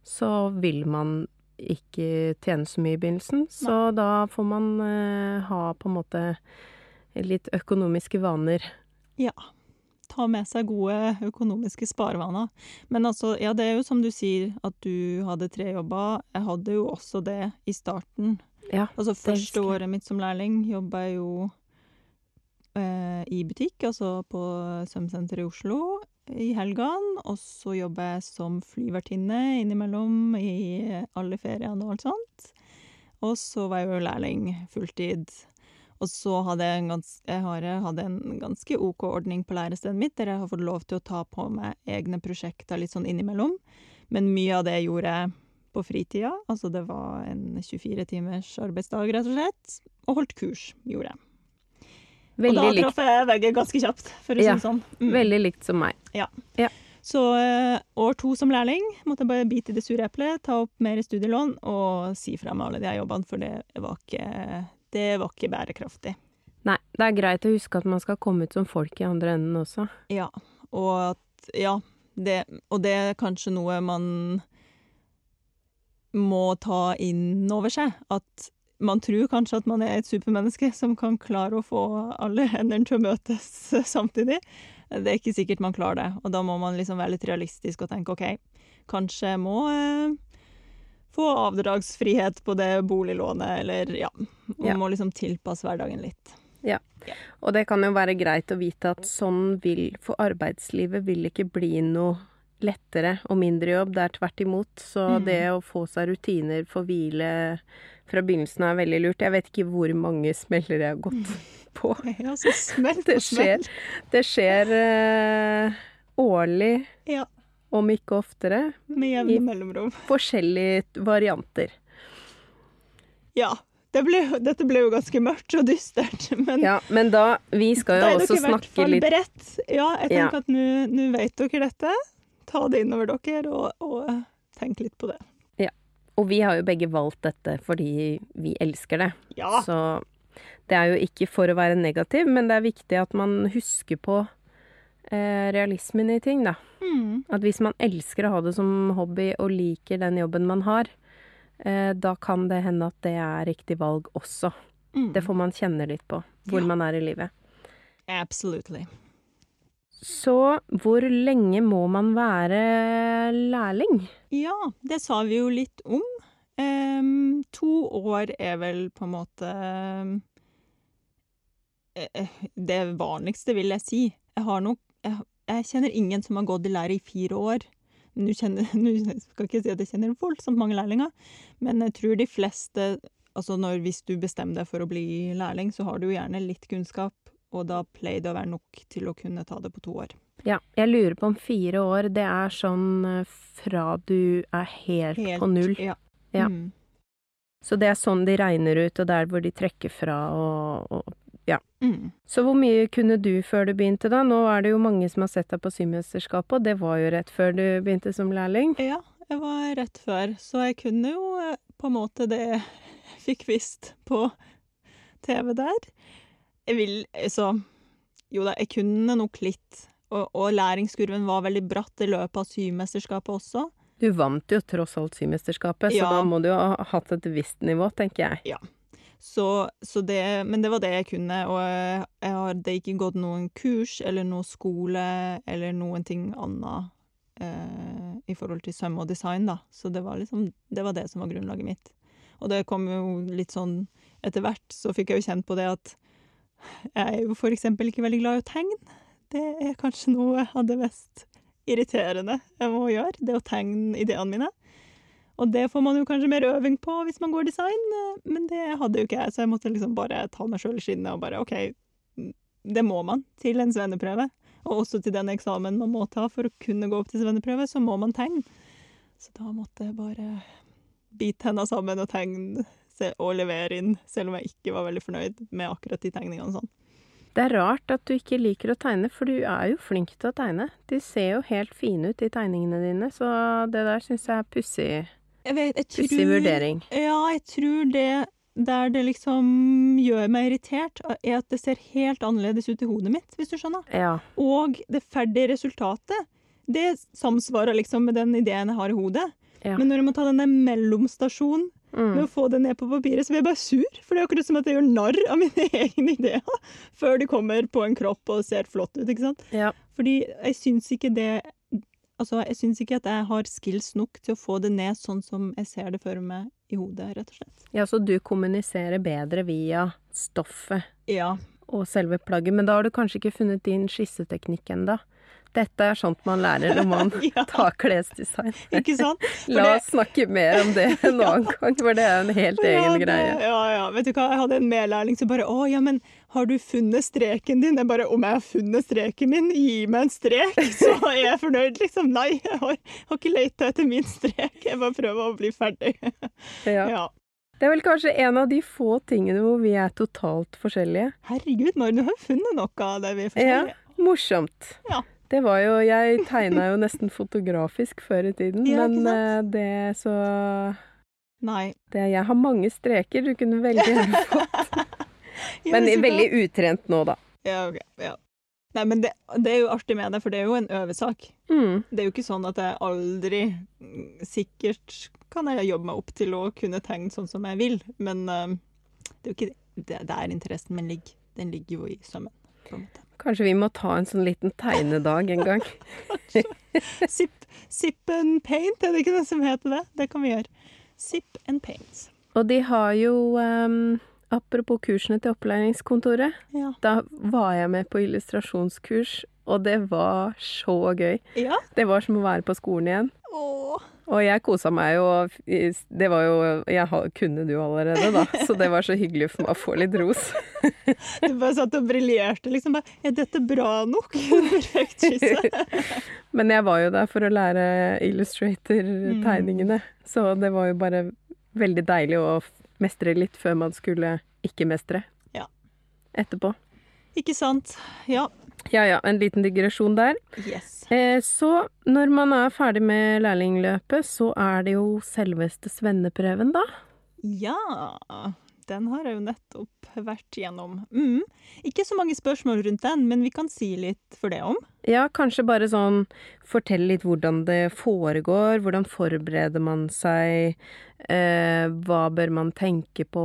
så vil man ikke tjene så mye i begynnelsen. Så da får man eh, ha på en måte litt økonomiske vaner. Ja. Ta med seg gode økonomiske sparevaner. Men altså, ja, det er jo som du sier, at du hadde tre jobber. Jeg hadde jo også det i starten. Ja, Altså første året mitt som lærling jobba jeg jo eh, i butikk, altså på Sømsenteret i Oslo i helgene. Og så jobber jeg som flyvertinne innimellom i alle feriene og alt sånt. Og så var jeg jo lærling fulltid. Og så hadde jeg en, gans jeg har, hadde en ganske OK ordning på lærestedet mitt, der jeg har fått lov til å ta på meg egne prosjekter litt sånn innimellom. Men mye av det gjorde jeg på fritida. Altså det var en 24 timers arbeidsdag, rett og slett. Og holdt kurs, gjorde jeg. Veldig og da traff jeg begge ganske kjapt, for å Ja, si det sånn. Mm. veldig likt som meg. Så uh, år to som lærling måtte jeg bare bite i det sure eplet, ta opp mer studielån og si fra med alle de her jobbene, for det var ikke, det var ikke bærekraftig. Nei, det er greit å huske at man skal komme ut som folk i andre enden også. Ja, og at Ja, det, og det er kanskje noe man må ta inn over seg. At man tror kanskje at man er et supermenneske som kan klare å få alle hendene til å møtes samtidig. Det er ikke sikkert man klarer det, og da må man liksom være litt realistisk og tenke OK, kanskje jeg må eh, få avdragsfrihet på det boliglånet, eller ja. Man Ja. må liksom tilpasse hverdagen litt. Og det kan jo være greit å vite at sånn vil For arbeidslivet vil ikke bli noe lettere og mindre jobb, det er tvert imot. Så Mhm. det å få seg rutiner for hvile fra begynnelsen av er veldig lurt. Jeg vet ikke hvor mange smeller jeg har gått på. Ja, så smelt Det og smelt. skjer, det skjer uh, årlig, Ja, om ikke oftere. med jevne mellomrom. Forskjellige varianter. Ja. Det ble, dette ble jo ganske mørkt og dystert, men Ja, men da Vi skal da er dere i hvert fall beredt. Ja, jeg Ja. tenker at nå nå vet dere dette. Ta det innover dere, og, og tenk litt på det. Og vi har jo begge valgt dette fordi vi elsker det. Ja. Så det er jo ikke for å være negativ, men det er viktig at man husker på eh, realismen i ting, da. Mm. At hvis man elsker å ha det som hobby og liker den jobben man har, eh, da kan det hende at det er riktig valg også. Mm. Det får man kjenne litt på, hvor Ja. man er i livet. Absolutely. Så hvor lenge må man være lærling? Ja, det sa vi jo litt om. Um, to år er vel på en måte eh, eh, det vanligste, vil jeg si. Jeg nok jeg, jeg kjenner ingen som har gått i lære i fire år. Nå skal jeg ikke si at jeg kjenner voldsomt mange lærlinger, men jeg tror de fleste Altså når, hvis du bestemmer deg for å bli lærling, så har du jo gjerne litt kunnskap, og da pleier det å være nok til å kunne ta det på to år. Ja, jeg lurer på om fire år, det er sånn eh, fra du er helt, på null. Ja. Ja. Mm. Så det er sånn de regner ut, og der hvor de trekker fra og, og Mm. Så hvor mye kunne du før du begynte, da? Nå er det jo mange som har sett deg på Symesterskapet, og det var jo rett før du begynte som lærling. Ja, jeg var rett før, så jeg kunne jo eh, på en måte det jeg fikk visst på TV der. Jeg vil Så jo da, jeg kunne nok litt. Og, og læringskurven var veldig bratt i løpet av symesterskapet også. Du vant jo tross alt Symesterskapet, så da må du jo ha hatt et visst nivå, tenker jeg. Så, så det, men det var det jeg kunne, og jeg, jeg hadde ikke gått noen kurs eller noe skole eller noen ting annet eh, i forhold til søm og design, da. Så det var liksom det var det som var grunnlaget mitt. Og det kom jo litt sånn etter hvert, så fikk jeg jo kjent på det at jeg er jo for eksempel ikke veldig glad i å tegne. Det er kanskje noe av det mest irriterende jeg må gjøre, det å tegne ideene mine. Og det får man jo kanskje mer øving på hvis man går design, eh, men det hadde jo ikke jeg, så jeg måtte liksom bare ta meg sjøl i skinnet og bare OK, det må man til en svenneprøve. Og også til den eksamen man må ta for å kunne gå opp til svenneprøve, så må man tegne. Så da måtte jeg bare bite henda sammen og tegne og levere inn, selv om jeg ikke var veldig fornøyd med akkurat de tegningene og sånn. Det er rart at du ikke liker å tegne, for du er jo flink til å tegne. De ser jo helt fine ut, de tegningene dine, så det der syns jeg er pussig. Jeg vet, jeg Pussig vurdering. Ja, jeg tror det der det liksom gjør meg irritert, er at det ser helt annerledes ut i hodet mitt, hvis du skjønner. Ja. Og det ferdige resultatet, det samsvarer liksom med den ideen jeg har i hodet. Ja. Men når jeg må ta denne der mellomstasjonen med Mm. å få det ned på papiret, så blir jeg bare sur. For det er akkurat som at jeg gjør narr av mine egne ideer før de kommer på en kropp og ser flott ut, ikke sant? ja. Fordi jeg syns ikke det Altså, jeg syns ikke at jeg har skills nok til å få det ned sånn som jeg ser det for meg i hodet, rett og slett. Ja, så du kommuniserer bedre via stoffet Ja. Og selve plagget, men da har du kanskje ikke funnet din skisseteknikk ennå. Dette er sånt man lærer når man Ja. tar klesdesign. Ikke sant? For La det- oss snakke mer om det en annen gang, for det er en helt Ja, egen det- greie. Ja, ja. Vet du hva, jeg hadde en medlærling som bare 'Å, ja, men har du funnet streken din?' Jeg bare 'Om jeg har funnet streken min, gi meg en strek, så er jeg fornøyd', liksom. Nei, jeg har, har ikke leita etter min strek. Jeg bare prøver å bli ferdig. Ja. Ja. Det er vel kanskje en av de få tingene hvor vi er totalt forskjellige. Herregud, Mari, du har funnet noe av det vi er Ja, forskjellige. morsomt. Ja. Det var jo Jeg tegna jo nesten fotografisk før i tiden, Ja, men eh, det så Nei. det, Jeg har mange streker du kunne veldig gjerne fått. Men veldig utrent nå, da. Ja, ok. Ja. Nei, men det, det er jo artig med det, for det er jo en øvesak. Mm. Det er jo ikke sånn at jeg aldri Sikkert kan jeg jobbe meg opp til å kunne tegne sånn som jeg vil, men eh, det er jo ikke der interessen min ligger. Den ligger jo i sømmen, på en måte. Kanskje vi må ta en sånn liten tegnedag en gang. Sip, sip and paint, er det ikke det som heter det? Det kan vi gjøre. Sip and paint. Og de har jo um, Apropos kursene til opplæringskontoret. Ja. Da var jeg med på illustrasjonskurs, og det var så gøy. ja. Det var som å være på skolen igjen. Åh. Og jeg kosa meg jo. Det var jo Jeg kunne jo allerede, da, så det var så hyggelig for meg å få litt ros. Du bare satt og briljerte, liksom. Bare, er dette bra nok? Perfekt skisse. Men jeg var jo der for å lære Illustrator-tegningene, så det var jo bare veldig deilig å mestre litt før man skulle ikke mestre. Ja. Etterpå. Ikke sant? Ja. Ja ja, en liten digresjon der. Yes. Eh, så når man er ferdig med lærlingløpet, så er det jo selveste svenneprøven, da. Ja, den har jeg jo nettopp vært gjennom. Mm. Ikke så mange spørsmål rundt den, men vi kan si litt for det om. Ja, kanskje bare sånn fortelle litt hvordan det foregår, hvordan forbereder man seg, eh, hva bør man tenke på,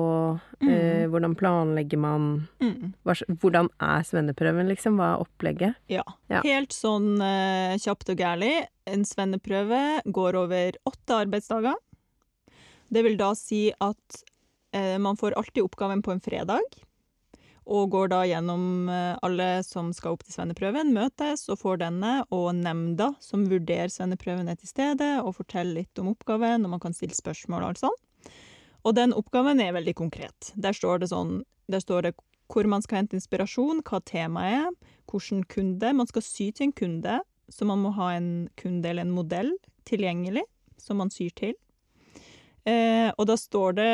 eh, hvordan planlegger man, Mm. hva, hvordan er svenneprøven liksom, hva er opplegget? Ja. Ja. Helt sånn eh, kjapt og gærlig. En svenneprøve går over åtte arbeidsdager. Det vil da si at man får alltid oppgaven på en fredag. og går da gjennom eh, alle som skal opp til svenneprøven, møtes og får denne, og nemnda som vurderer svenneprøven er til stede og forteller litt om oppgaven, og man kan stille spørsmål og alt sånn. Og den oppgaven er veldig konkret. Der står det sånn Der står det hvor man skal hente inspirasjon, hva temaet er, hvilken kunde Man skal sy til en kunde, så man må ha en kunde eller en modell tilgjengelig som man syr til. Eh, og da står det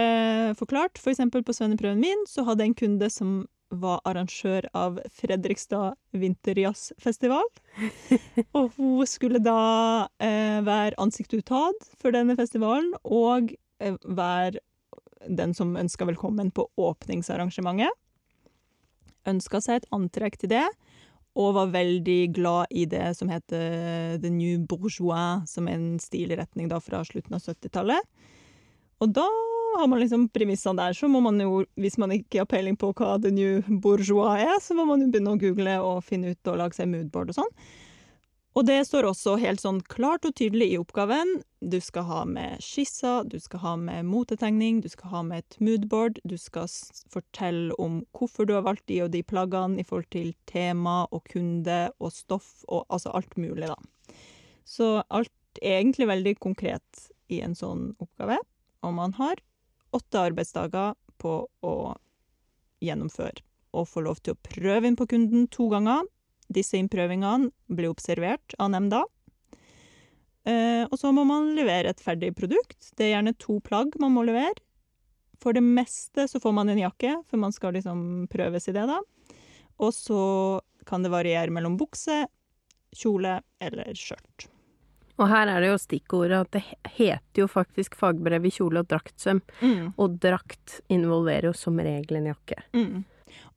forklart, for eksempel på svenneprøven min, så hadde jeg en kunde som var arrangør av Fredrikstad vinterjazzfestival. og hun skulle da eh, være ansiktsutad for denne festivalen, og eh, være den som ønska velkommen på åpningsarrangementet. Ønska seg et antrekk til det, og var veldig glad i det som heter The New Bourgeois, som er en stilretning da fra slutten av 70-tallet. Og da har man liksom premissene der, så må man jo, hvis man ikke har peiling på hva The New Bourgeois er, så må man jo begynne å google og finne ut og lage seg moodboard og sånn. Og det står også helt sånn klart og tydelig i oppgaven. Du skal ha med skisser, du skal ha med motetegning, du skal ha med et moodboard, du skal fortelle om hvorfor du har valgt de og de plaggene i forhold til tema og kunde og stoff og altså alt mulig, da. Så alt er egentlig veldig konkret i en sånn oppgave og man har åtte arbeidsdager på å gjennomføre og få lov til å prøve inn på kunden to ganger. Disse innprøvingene blir observert av nemnda. Eh, og så må man levere et ferdig produkt. Det er gjerne to plagg man må levere. For det meste så får man en jakke, for man skal liksom prøves i det, da. Og så kan det variere mellom bukse, kjole eller skjørt. Og her er det jo stikkordet at det heter jo faktisk fagbrev i kjole og draktsøm. Mm. Og drakt involverer jo som regel en jakke. Mm.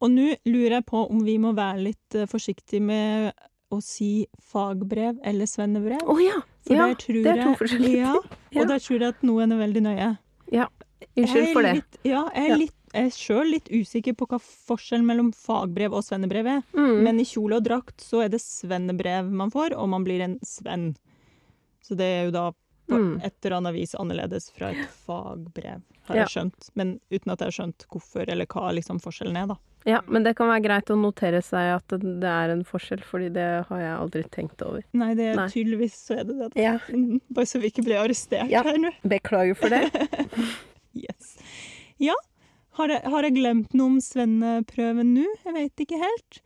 Og nå lurer jeg på om vi må være litt uh, forsiktige med å si fagbrev eller svennebrev. Oh, ja! ja det er to forskjellige ja, og Og der tror jeg at noen er veldig nøye. Ja. Unnskyld for det. Litt, ja, jeg er, litt, jeg er sjøl litt usikker på hva forskjellen mellom fagbrev og svennebrev er. Mm. Men i kjole og drakt så er det svennebrev man får, og man blir en svenn. Så det er jo da på mm. et eller annet vis annerledes fra et fagbrev, har ja. jeg skjønt. Men uten at jeg har skjønt hvorfor, eller hva liksom forskjellen er, da. Ja, men det kan være greit å notere seg at det er en forskjell, fordi det har jeg aldri tenkt over. Nei, det er Nei. tydeligvis så er det det. Ja. Mm, bare så vi ikke blir arrestert ja. her nå. Beklager for det. yes. Ja, har jeg, har jeg glemt noe om svenneprøven nå? Jeg vet ikke helt.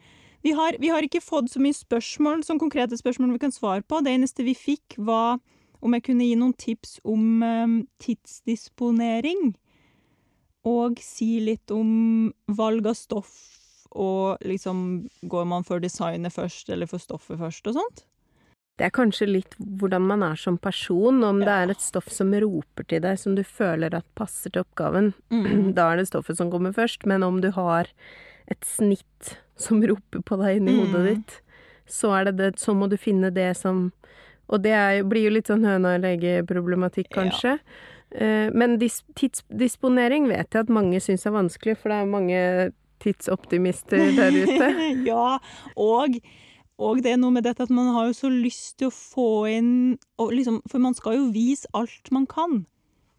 Vi har, vi har, ikke fått så mye spørsmål, sånn konkrete spørsmål vi kan svare på. Det eneste vi fikk, var om jeg kunne gi noen tips om um, tidsdisponering. Og si litt om valg av stoff, og liksom Går man for designet først, eller for stoffet først, og sånt? Det er kanskje litt hvordan man er som person, om ja. det er et stoff som roper til deg, som du føler at passer til oppgaven. Mm. Da er det stoffet som kommer først, men om du har et snitt som roper på deg inni mm. hodet ditt, så er det det Så må du finne det som Og det er, blir jo litt sånn høna og lege-problematikk, kanskje. Ja. Uh, men dis, tidsdisponering vet jeg at mange syns er vanskelig, for det er mange tidsoptimister der ute. ja, og, og det er noe med dette at man har jo så lyst til å få inn liksom, For man skal jo vise alt man kan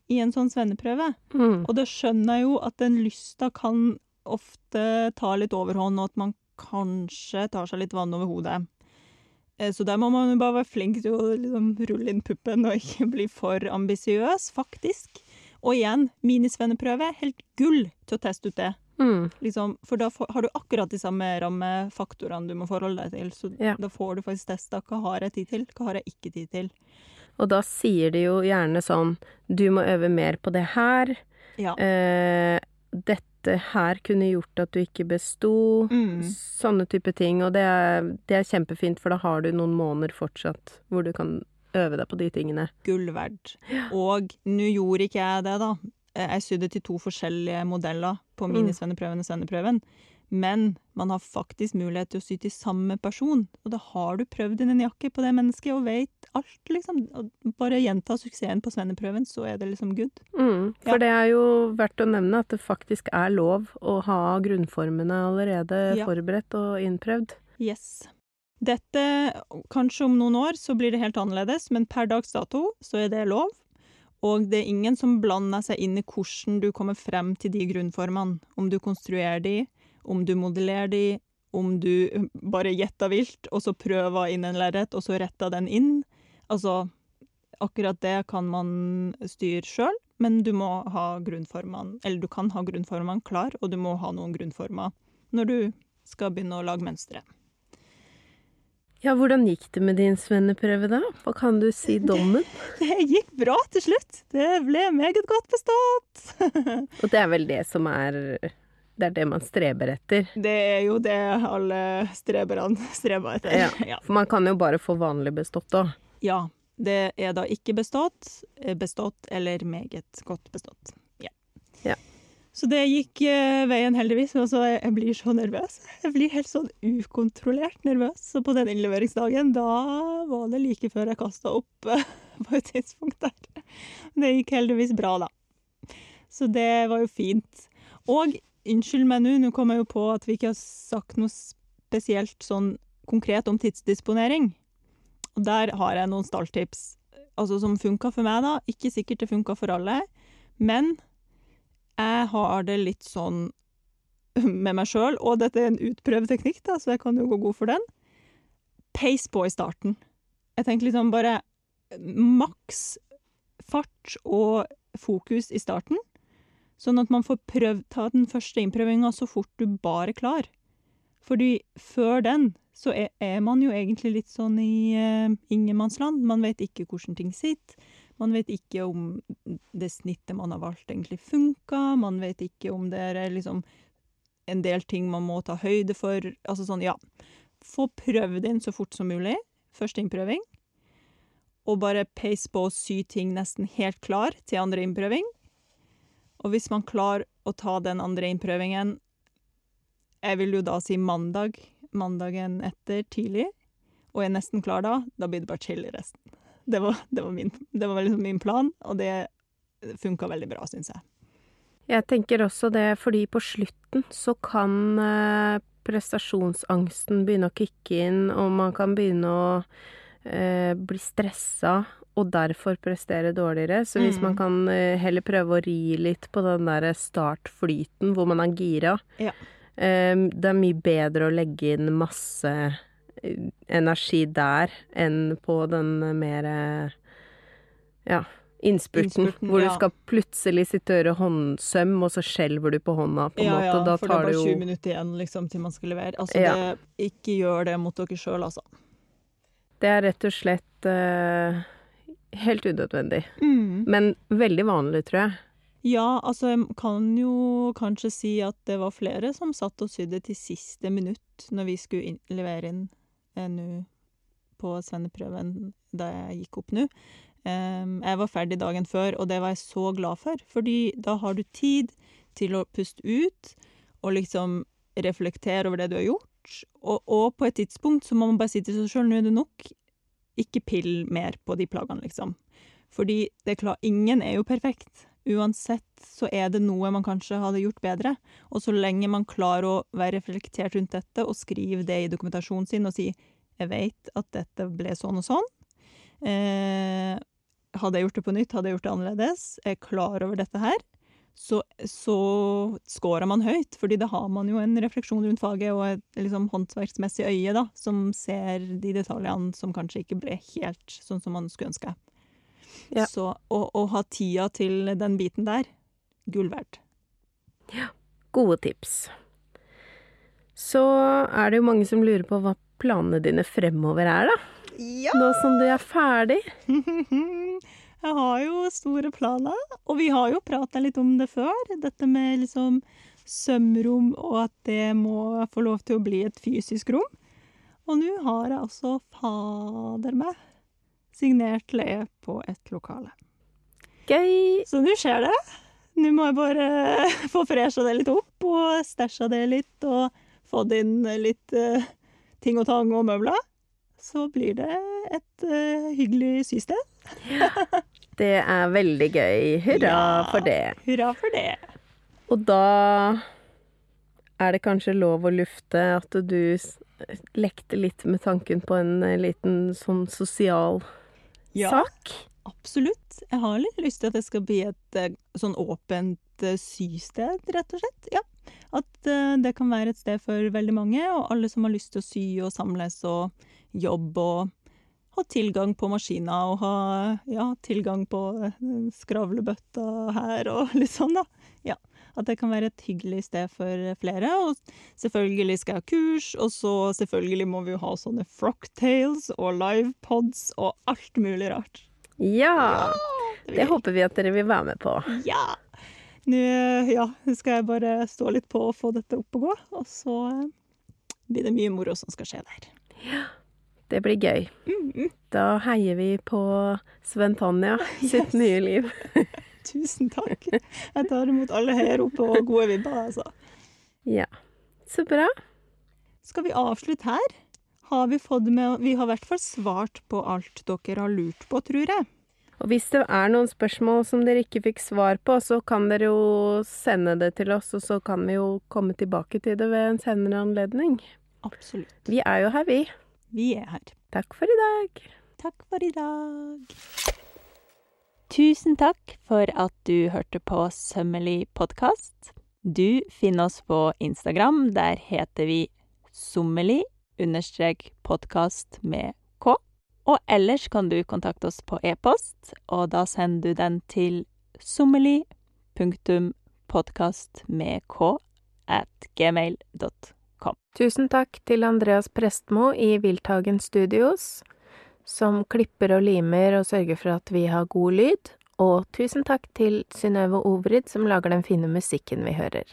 i en sånn svenneprøve. Mm. Og da skjønner jeg jo at den lysta kan ofte tar litt overhånd, og at man kanskje tar seg litt vann over hodet. Eh, så der må man jo bare være flink til å liksom rulle inn puppen og ikke bli for ambisiøs, faktisk. Og igjen, minisvenneprøve, helt gull til å teste ut det. Mm. Liksom, for da har du akkurat de samme rammefaktorene du må forholde deg til. Så ja. da får du faktisk testa hva har jeg tid til, hva har jeg ikke tid til. Og da sier de jo gjerne sånn du må øve mer på det her. Ja. Eh, dette dette her kunne gjort at du ikke besto. Mm. Sånne type ting. Og det er, det er, kjempefint, for da har du noen måneder fortsatt hvor du kan øve deg på de tingene. Gull verdt. Og nå gjorde ikke jeg det, da. Jeg sydde til to forskjellige modeller på mm. minisvenneprøven og svenneprøven. Men man har faktisk mulighet til å sy til samme person. Og da har du prøvd inn en jakke på det mennesket og vet alt, liksom. Og bare gjenta suksessen på svenneprøven, så er det liksom good. Mm, for ja. det er jo verdt å nevne at det faktisk er lov å ha grunnformene allerede ja. forberedt og innprøvd. Yes. Dette, kanskje om noen år så blir det helt annerledes, men per dags dato så er det lov. Og det er ingen som blander seg inn i hvordan du kommer frem til de grunnformene. Om du konstruerer de, om du modellerer de, om du bare gjetter vilt, og så prøver inn en lerret, og så retter den inn. Altså, akkurat det kan man styre sjøl, men du må ha grunnformene Eller du kan ha grunnformene klar, og du må ha noen grunnformer når du skal begynne å lage mønstre. Ja, hvordan gikk det med din svenneprøve, da? Hva kan du si dommen? Det gikk bra til slutt. Det ble meget godt bestått. Og det er vel det som er Det er det man streber etter? Det er jo det alle streberne streber etter. Ja. Ja. For man kan jo bare få vanlig bestått òg. ja. Det er da ikke bestått, eh, bestått eller meget godt bestått. Ja. Ja. Så det gikk eh, veien heldigvis. Og så jeg, jeg blir så nervøs. Jeg blir helt sånn ukontrollert nervøs. Så på den innleveringsdagen, da var det like før jeg kasta opp eh, på et tidspunkt der. Det gikk heldigvis bra, da. Så det var jo fint. Og unnskyld meg nå, nå kom jeg jo på at vi ikke har sagt noe spesielt sånn konkret om tidsdisponering. Og der har jeg noen stalltips altså som funka for meg, da. Ikke sikkert det funka for alle, men jeg har det litt sånn med meg sjøl, og dette er en utprøvd teknikk, da, så jeg kan jo gå god for den. Pace på i starten. Jeg tenker liksom bare maks fart og fokus i starten, sånn at man får prøvd ta den første innprøvinga så fort du bare klar. Fordi før den så er, er man jo egentlig litt sånn i uh, ingenmannsland. Man vet ikke hvordan ting sitter. Man vet ikke om det snittet man har valgt, egentlig funka. Man vet ikke om det er liksom en del ting man må ta høyde for. Altså sånn, ja. Få prøvd inn så fort som mulig. Første innprøving. Og bare pace på å sy ting nesten helt klar til andre innprøving. Og hvis man klarer å ta den andre innprøvingen Jeg vil jo da si mandag mandagen etter tidlig, og er nesten klar da, da blir det bare chill i resten. Det var, det var, min, det var liksom min plan, og det funka veldig bra, syns jeg. Jeg tenker også det fordi på slutten så kan eh, prestasjonsangsten begynne å kicke inn, og man kan begynne å eh, bli stressa og derfor prestere dårligere. Så hvis Mm. man kan eh, heller prøve å ri litt på den der startflyten hvor man er gira Ja. eh, Det er mye bedre å legge inn masse eh, energi der enn på den mer ja, innspurten, Innspurten, hvor ja. du skal plutselig sitte og gjøre håndsøm, og så skjelver du på hånda, på en måte, og da for det er bare 20 jo minutter igjen liksom, til man skal levere. Altså, Ja. det, ikke gjør det mot dere sjøl, altså. Det er rett og slett uh, helt unødvendig. Mm. Men veldig vanlig, tror jeg. Ja, altså, jeg kan jo kanskje si at det var flere som satt og sydde til siste minutt når vi skulle inn, levere inn NU på svenneprøven da jeg gikk opp nå. Um, jeg var ferdig dagen før, og det var jeg så glad for, fordi da har du tid til å puste ut og liksom reflektere over det du har gjort. Og, og på et tidspunkt så må man bare si til seg sjøl nå er det nok. Ikke pill mer på de plaggene, liksom. Fordi det er klart, ingen er jo perfekt. Uansett så er det noe man kanskje hadde gjort bedre. Og så lenge man klarer å være reflektert rundt dette og skrive det i dokumentasjonen sin og si 'jeg vet at dette ble sånn og sånn'. Eh, hadde jeg gjort det på nytt, hadde jeg gjort det annerledes. Jeg er klar over dette her. Så, så scorer man høyt, fordi da har man jo en refleksjon rundt faget og et liksom, håndverksmessig øye da, som ser de detaljene som kanskje ikke ble helt sånn som man skulle ønske. Ja. Så å, ha tida til den biten der, gull verdt. Gode tips. Så er det jo mange som lurer på hva planene dine fremover er, da. Ja! Nå som du er ferdig. Jeg har jo store planer, og vi har jo prata litt om det før. Dette med liksom sømrom, og at det må få lov til å bli et fysisk rom. Og nå har jeg altså fader meg signert leie på et lokale. Gøy! Så nå skjer det. Nå må jeg bare få fresha det litt opp, og stæsja det litt, og fått inn litt eh, ting og tang og møbler. Så blir det et uh, hyggelig system. Det er veldig gøy. Hurra Ja. for det. Hurra for det. Og da er det kanskje lov å lufte at du lekte litt med tanken på en eh, liten sånn sosial Ja. sak? absolutt. Jeg har litt lyst til at det skal bli et eh, sånn åpent eh, systed, rett og slett. Ja. At det kan være et sted for veldig mange, og alle som har lyst til å sy og samles og jobbe og ha tilgang på maskiner og ha ja, tilgang på eh, skravlebøtta her og litt sånn, da. Ja. At det kan være et hyggelig sted for flere. Og selvfølgelig skal jeg ha kurs, og så selvfølgelig må vi jo ha sånne frocktails og livepods og alt mulig rart. Ja! Det håper vi at dere vil være med på. Ja! Nå ja, skal jeg bare stå litt på og få dette opp og gå, og så eh, blir det mye moro som skal skje der. Det blir gøy. Mhm. Da heier vi på Sven Tanja sitt Yes. nye liv. Tusen takk. Jeg tar imot alle heiarop og gode vibber, altså. Ja. Så bra. Skal vi avslutte her? Har vi fått med Vi har i hvert fall svart på alt dere har lurt på, tror jeg. Og hvis det er noen spørsmål som dere ikke fikk svar på, så kan dere jo sende det til oss, og så kan vi jo komme tilbake til det ved en senere anledning. Absolutt. Vi er jo her, vi. Vi er her. Takk for i dag. Takk for i dag. Tusen takk for at du hørte på Sømmelig podkast. Du finner oss på Instagram. Der heter vi sommelig understrek podkast med k. Og ellers kan du kontakte oss på e-post, og da sender du den til sommelig punktum podkast med k at gmail.com. Tusen takk til Andreas Prestmo i Wildtagen Studios, som klipper og limer og sørger for at vi har god lyd. Og tusen takk til Synnøve Ovrid, som lager den fine musikken vi hører.